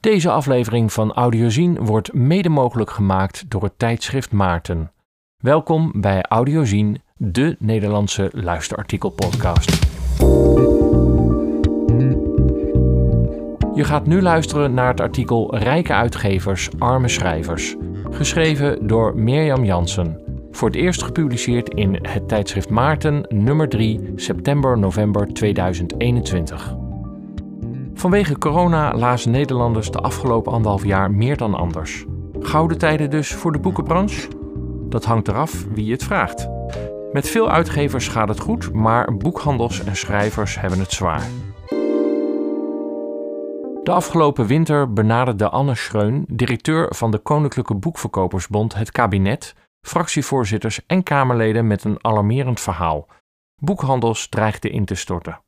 Deze aflevering van Audiozien wordt mede mogelijk gemaakt door het tijdschrift Maarten. Welkom bij Audiozien, de Nederlandse luisterartikelpodcast. Je gaat nu luisteren naar het artikel Rijke uitgevers, arme schrijvers, geschreven door Mirjam Jansen. Voor het eerst gepubliceerd in het tijdschrift Maarten, nummer 3, september-november 2021. Vanwege corona lazen Nederlanders de afgelopen anderhalf jaar meer dan anders. Gouden tijden dus voor de boekenbranche? Dat hangt eraf wie het vraagt. Met veel uitgevers gaat het goed, maar boekhandels en schrijvers hebben het zwaar. De afgelopen winter benaderde Anne Schreun, directeur van de Koninklijke Boekverkopersbond, het kabinet, fractievoorzitters en Kamerleden met een alarmerend verhaal. Boekhandels dreigden in te storten.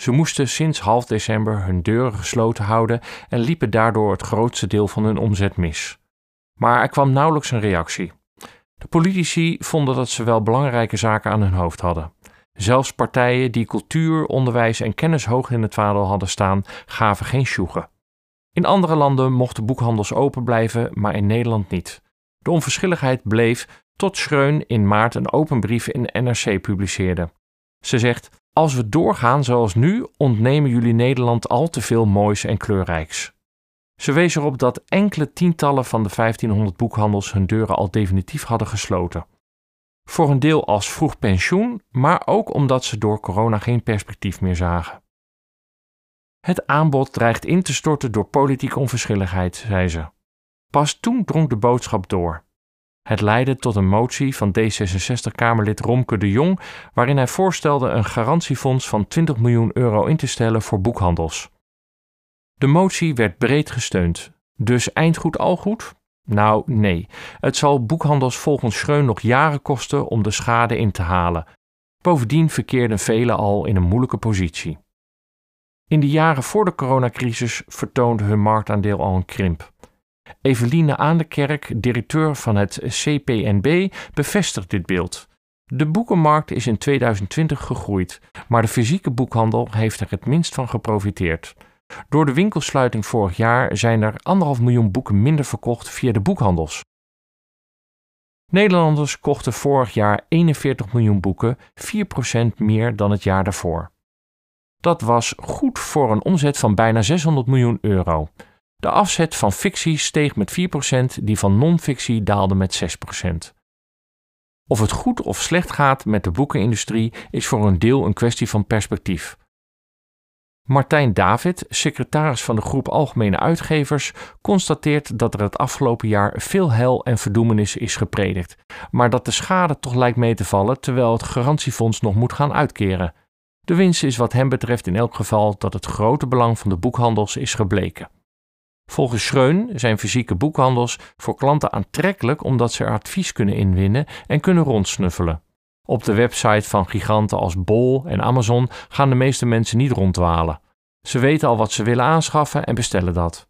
Ze moesten sinds half december hun deuren gesloten houden en liepen daardoor het grootste deel van hun omzet mis. Maar er kwam nauwelijks een reactie. De politici vonden dat ze wel belangrijke zaken aan hun hoofd hadden. Zelfs partijen die cultuur, onderwijs en kennis hoog in het vaandel hadden staan, gaven geen sjoegen. In andere landen mochten boekhandels open blijven, maar in Nederland niet. De onverschilligheid bleef tot Schreun in maart een open brief in NRC publiceerde. Ze zegt: Als we doorgaan zoals nu, ontnemen jullie Nederland al te veel moois en kleurrijks. Ze wees erop dat enkele tientallen van de 1500 boekhandels hun deuren al definitief hadden gesloten. Voor een deel als vroeg pensioen, maar ook omdat ze door corona geen perspectief meer zagen. Het aanbod dreigt in te storten door politieke onverschilligheid, zei ze. Pas toen drong de boodschap door. Het leidde tot een motie van D66-Kamerlid Romke de Jong, waarin hij voorstelde een garantiefonds van 20 miljoen euro in te stellen voor boekhandels. De motie werd breed gesteund. Dus eindgoed al goed? Nou, nee. Het zal boekhandels volgens Schreun nog jaren kosten om de schade in te halen. Bovendien verkeerden velen al in een moeilijke positie. In de jaren voor de coronacrisis vertoonde hun marktaandeel al een krimp. Eveline Aandekerk, directeur van het CPNB, bevestigt dit beeld. De boekenmarkt is in 2020 gegroeid, maar de fysieke boekhandel heeft er het minst van geprofiteerd. Door de winkelsluiting vorig jaar zijn er anderhalf miljoen boeken minder verkocht via de boekhandels. Nederlanders kochten vorig jaar 41 miljoen boeken, 4% meer dan het jaar daarvoor. Dat was goed voor een omzet van bijna 600 miljoen euro. De afzet van fictie steeg met 4%, die van non-fictie daalde met 6%. Of het goed of slecht gaat met de boekenindustrie is voor een deel een kwestie van perspectief. Martijn David, secretaris van de groep Algemene Uitgevers, constateert dat er het afgelopen jaar veel hel en verdoemenis is gepredikt, maar dat de schade toch lijkt mee te vallen terwijl het garantiefonds nog moet gaan uitkeren. De winst is wat hem betreft in elk geval dat het grote belang van de boekhandels is gebleken. Volgens Schreun zijn fysieke boekhandels voor klanten aantrekkelijk omdat ze er advies kunnen inwinnen en kunnen rondsnuffelen. Op de website van giganten als Bol en Amazon gaan de meeste mensen niet ronddwalen. Ze weten al wat ze willen aanschaffen en bestellen dat.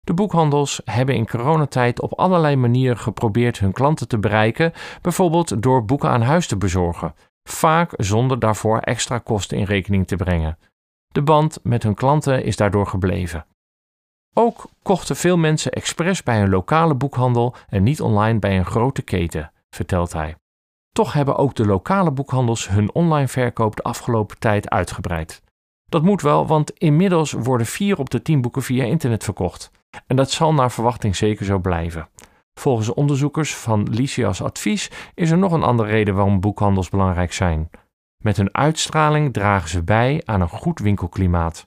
De boekhandels hebben in coronatijd op allerlei manieren geprobeerd hun klanten te bereiken, bijvoorbeeld door boeken aan huis te bezorgen, vaak zonder daarvoor extra kosten in rekening te brengen. De band met hun klanten is daardoor gebleven. Ook kochten veel mensen expres bij een lokale boekhandel en niet online bij een grote keten, vertelt hij. Toch hebben ook de lokale boekhandels hun online verkoop de afgelopen tijd uitgebreid. Dat moet wel, want inmiddels worden 4 op de 10 boeken via internet verkocht. En dat zal naar verwachting zeker zo blijven. Volgens onderzoekers van Lycias Advies is er nog een andere reden waarom boekhandels belangrijk zijn. Met hun uitstraling dragen ze bij aan een goed winkelklimaat.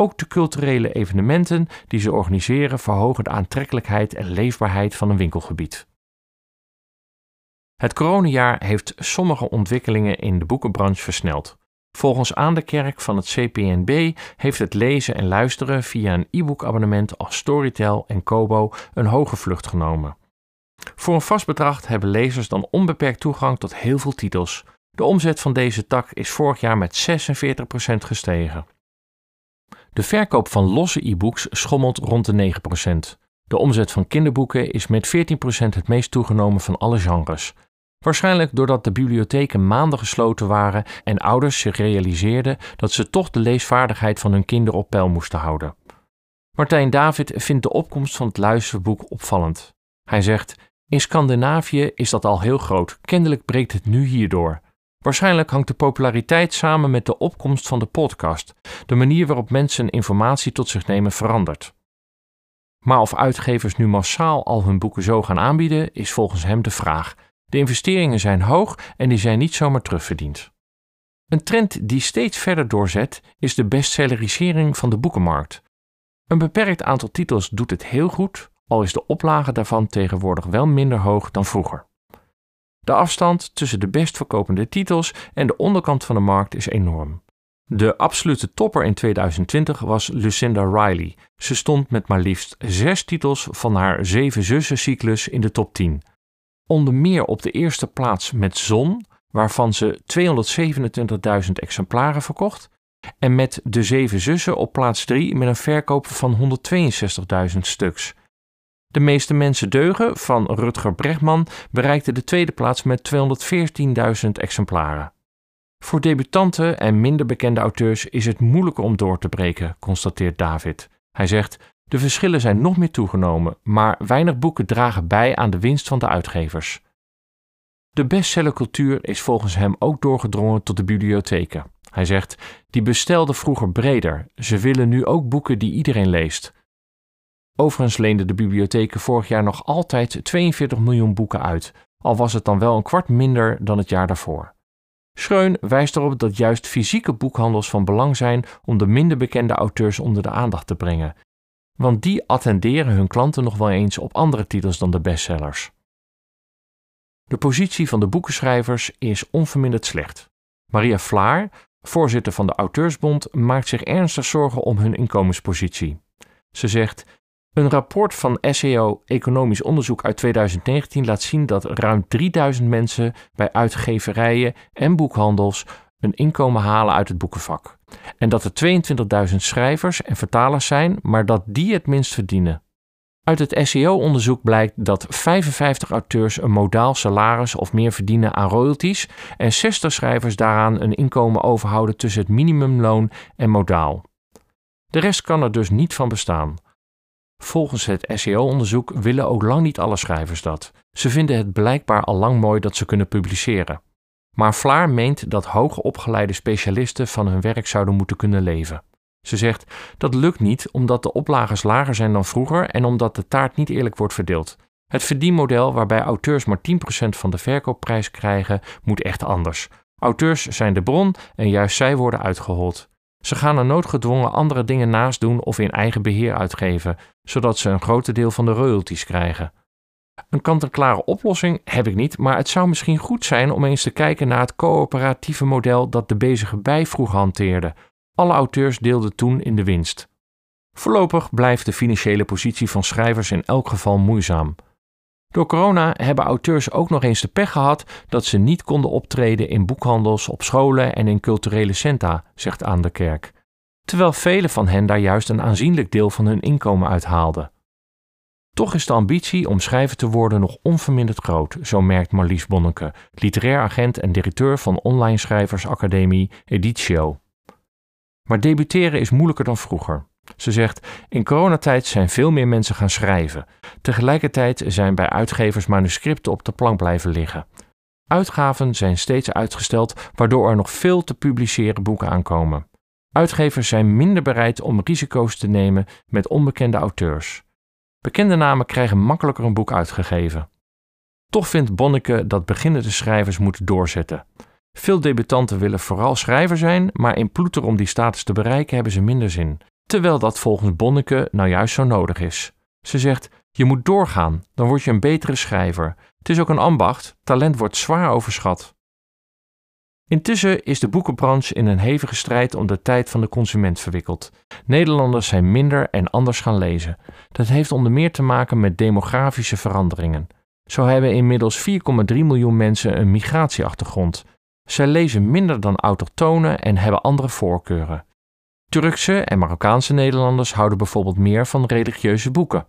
Ook de culturele evenementen die ze organiseren verhogen de aantrekkelijkheid en leefbaarheid van een winkelgebied. Het coronajaar heeft sommige ontwikkelingen in de boekenbranche versneld. Volgens Aan de Kerk van het CPNB heeft het lezen en luisteren via een e-bookabonnement als Storytel en Kobo een hoge vlucht genomen. Voor een vast bedrag hebben lezers dan onbeperkt toegang tot heel veel titels. De omzet van deze tak is vorig jaar met 46% gestegen. De verkoop van losse e-books schommelt rond de 9%. De omzet van kinderboeken is met 14% het meest toegenomen van alle genres. Waarschijnlijk doordat de bibliotheken maanden gesloten waren en ouders zich realiseerden dat ze toch de leesvaardigheid van hun kinderen op peil moesten houden. Martijn David vindt de opkomst van het luisterboek opvallend. Hij zegt: In Scandinavië is dat al heel groot, kennelijk breekt het nu hierdoor. Waarschijnlijk hangt de populariteit samen met de opkomst van de podcast. De manier waarop mensen informatie tot zich nemen verandert. Maar of uitgevers nu massaal al hun boeken zo gaan aanbieden, is volgens hem de vraag. De investeringen zijn hoog en die zijn niet zomaar terugverdiend. Een trend die steeds verder doorzet is de bestsellerisering van de boekenmarkt. Een beperkt aantal titels doet het heel goed, al is de oplage daarvan tegenwoordig wel minder hoog dan vroeger. De afstand tussen de best verkopende titels en de onderkant van de markt is enorm. De absolute topper in 2020 was Lucinda Riley. Ze stond met maar liefst zes titels van haar Zeven Zussen cyclus in de top 10. Onder meer op de eerste plaats met Zon, waarvan ze 227.000 exemplaren verkocht. En met De Zeven Zussen op plaats 3 met een verkoop van 162.000 stuks. De meeste mensen deugen van Rutger Bregman bereikte de tweede plaats met 214.000 exemplaren. Voor debutanten en minder bekende auteurs is het moeilijker om door te breken, constateert David. Hij zegt: De verschillen zijn nog meer toegenomen, maar weinig boeken dragen bij aan de winst van de uitgevers. De bestsellercultuur is volgens hem ook doorgedrongen tot de bibliotheken. Hij zegt: Die bestelden vroeger breder. Ze willen nu ook boeken die iedereen leest. Overigens leenden de bibliotheken vorig jaar nog altijd 42 miljoen boeken uit, al was het dan wel een kwart minder dan het jaar daarvoor. Schreun wijst erop dat juist fysieke boekhandels van belang zijn om de minder bekende auteurs onder de aandacht te brengen, want die attenderen hun klanten nog wel eens op andere titels dan de bestsellers. De positie van de boekenschrijvers is onverminderd slecht. Maria Vlaar, voorzitter van de Auteursbond, maakt zich ernstig zorgen om hun inkomenspositie. Ze zegt: een rapport van SEO Economisch Onderzoek uit 2019 laat zien dat ruim 3000 mensen bij uitgeverijen en boekhandels een inkomen halen uit het boekenvak. En dat er 22.000 schrijvers en vertalers zijn, maar dat die het minst verdienen. Uit het SEO-onderzoek blijkt dat 55 auteurs een modaal salaris of meer verdienen aan royalties en 60 schrijvers daaraan een inkomen overhouden tussen het minimumloon en modaal. De rest kan er dus niet van bestaan. Volgens het SEO-onderzoek willen ook lang niet alle schrijvers dat. Ze vinden het blijkbaar al lang mooi dat ze kunnen publiceren. Maar Vlaar meent dat hoger opgeleide specialisten van hun werk zouden moeten kunnen leven. Ze zegt dat lukt niet omdat de oplagers lager zijn dan vroeger en omdat de taart niet eerlijk wordt verdeeld. Het verdienmodel waarbij auteurs maar 10% van de verkoopprijs krijgen, moet echt anders. Auteurs zijn de bron en juist zij worden uitgehold. Ze gaan er noodgedwongen andere dingen naast doen of in eigen beheer uitgeven, zodat ze een groter deel van de royalties krijgen. Een kant-en-klare oplossing heb ik niet, maar het zou misschien goed zijn om eens te kijken naar het coöperatieve model dat de bezige bij vroeger hanteerde. Alle auteurs deelden toen in de winst. Voorlopig blijft de financiële positie van schrijvers in elk geval moeizaam. Door corona hebben auteurs ook nog eens de pech gehad dat ze niet konden optreden in boekhandels, op scholen en in culturele centra, zegt Aan Kerk. Terwijl velen van hen daar juist een aanzienlijk deel van hun inkomen uithaalden. Toch is de ambitie om schrijver te worden nog onverminderd groot, zo merkt Marlies Bonneke, literair agent en directeur van online schrijversacademie Editio. Maar debuteren is moeilijker dan vroeger. Ze zegt: In coronatijd zijn veel meer mensen gaan schrijven. Tegelijkertijd zijn bij uitgevers manuscripten op de plank blijven liggen. Uitgaven zijn steeds uitgesteld, waardoor er nog veel te publiceren boeken aankomen. Uitgevers zijn minder bereid om risico's te nemen met onbekende auteurs. Bekende namen krijgen makkelijker een boek uitgegeven. Toch vindt Bonneke dat beginnende schrijvers moeten doorzetten. Veel debutanten willen vooral schrijver zijn, maar in ploeter om die status te bereiken hebben ze minder zin. Terwijl dat volgens Bonneke nou juist zo nodig is. Ze zegt: Je moet doorgaan, dan word je een betere schrijver. Het is ook een ambacht, talent wordt zwaar overschat. Intussen is de boekenbranche in een hevige strijd om de tijd van de consument verwikkeld. Nederlanders zijn minder en anders gaan lezen. Dat heeft onder meer te maken met demografische veranderingen. Zo hebben inmiddels 4,3 miljoen mensen een migratieachtergrond. Zij lezen minder dan autochtonen en hebben andere voorkeuren. Turkse en Marokkaanse Nederlanders houden bijvoorbeeld meer van religieuze boeken.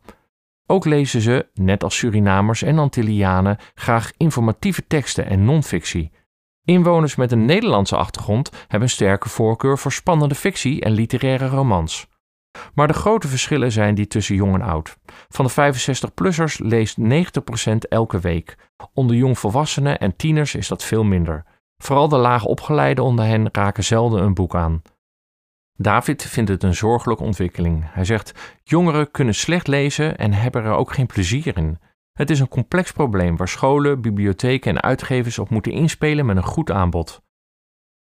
Ook lezen ze, net als Surinamers en Antillianen, graag informatieve teksten en non-fictie. Inwoners met een Nederlandse achtergrond hebben een sterke voorkeur voor spannende fictie en literaire romans. Maar de grote verschillen zijn die tussen jong en oud. Van de 65-plussers leest 90% elke week. Onder jongvolwassenen en tieners is dat veel minder. Vooral de laag opgeleiden onder hen raken zelden een boek aan. David vindt het een zorgelijke ontwikkeling. Hij zegt: Jongeren kunnen slecht lezen en hebben er ook geen plezier in. Het is een complex probleem waar scholen, bibliotheken en uitgevers op moeten inspelen met een goed aanbod.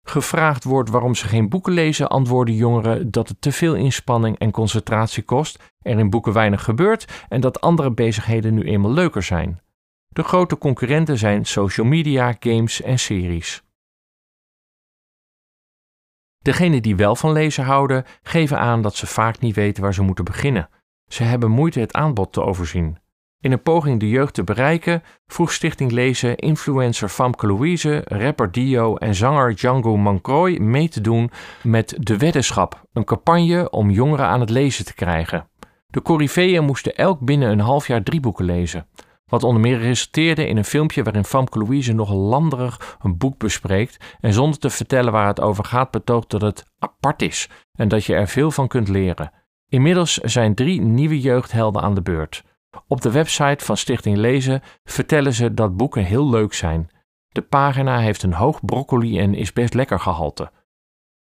Gevraagd wordt waarom ze geen boeken lezen, antwoorden jongeren dat het te veel inspanning en concentratie kost, er in boeken weinig gebeurt en dat andere bezigheden nu eenmaal leuker zijn. De grote concurrenten zijn social media, games en series. Degenen die wel van lezen houden, geven aan dat ze vaak niet weten waar ze moeten beginnen. Ze hebben moeite het aanbod te overzien. In een poging de jeugd te bereiken, vroeg Stichting Lezen influencer Famke Louise, rapper Dio en zanger Django Mancroy mee te doen met De Weddenschap, een campagne om jongeren aan het lezen te krijgen. De Corifeeën moesten elk binnen een half jaar drie boeken lezen. Wat onder meer resulteerde in een filmpje waarin Famke Louise nogal landerig een boek bespreekt en zonder te vertellen waar het over gaat betoogt dat het apart is en dat je er veel van kunt leren. Inmiddels zijn drie nieuwe jeugdhelden aan de beurt. Op de website van Stichting Lezen vertellen ze dat boeken heel leuk zijn. De pagina heeft een hoog broccoli en is best lekker gehalte.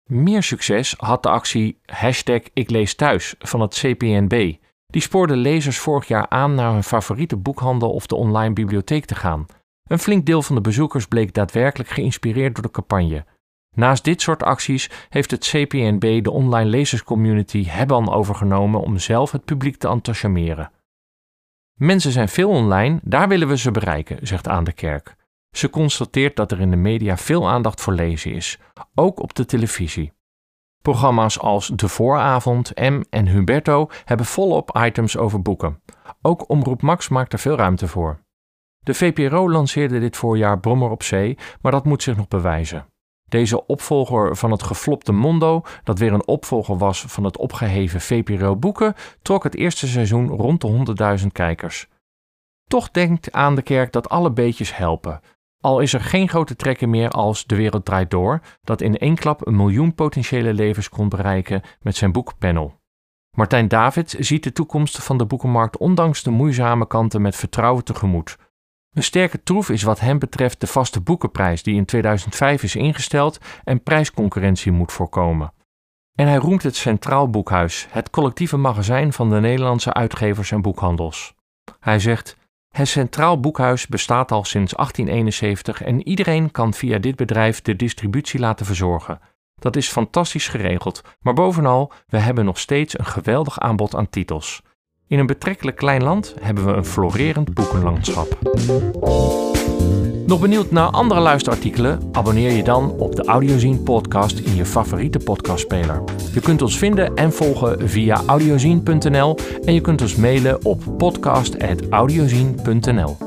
Meer succes had de actie hashtag Ik lees thuis van het CPNB. Die spoorde lezers vorig jaar aan naar hun favoriete boekhandel of de online bibliotheek te gaan. Een flink deel van de bezoekers bleek daadwerkelijk geïnspireerd door de campagne. Naast dit soort acties heeft het CPNB de online lezerscommunity Hebban overgenomen om zelf het publiek te enthousiasmeren. Mensen zijn veel online, daar willen we ze bereiken, zegt Aan de Kerk. Ze constateert dat er in de media veel aandacht voor lezen is, ook op de televisie. Programma's als De Vooravond, M en Humberto hebben volop items over boeken. Ook Omroep Max maakt er veel ruimte voor. De VPRO lanceerde dit voorjaar Brommer op Zee, maar dat moet zich nog bewijzen. Deze opvolger van het geflopte Mondo, dat weer een opvolger was van het opgeheven VPRO Boeken, trok het eerste seizoen rond de 100.000 kijkers. Toch denkt aan de kerk dat alle beetjes helpen. Al is er geen grote trekken meer als De Wereld Draait Door, dat in één klap een miljoen potentiële levens kon bereiken met zijn boekpanel. Martijn David ziet de toekomst van de boekenmarkt ondanks de moeizame kanten met vertrouwen tegemoet. Een sterke troef is wat hem betreft de vaste boekenprijs die in 2005 is ingesteld en prijsconcurrentie moet voorkomen. En hij roemt het Centraal Boekhuis, het collectieve magazijn van de Nederlandse uitgevers en boekhandels. Hij zegt: Het Centraal Boekhuis bestaat al sinds 1871 en iedereen kan via dit bedrijf de distributie laten verzorgen. Dat is fantastisch geregeld, maar bovenal, we hebben nog steeds een geweldig aanbod aan titels. In een betrekkelijk klein land hebben we een florerend boekenlandschap. Nog benieuwd naar andere luisterartikelen? Abonneer je dan op de Audiozine podcast in je favoriete podcastspeler. Je kunt ons vinden en volgen via audiozine.nl en je kunt ons mailen op podcast.audiozine.nl.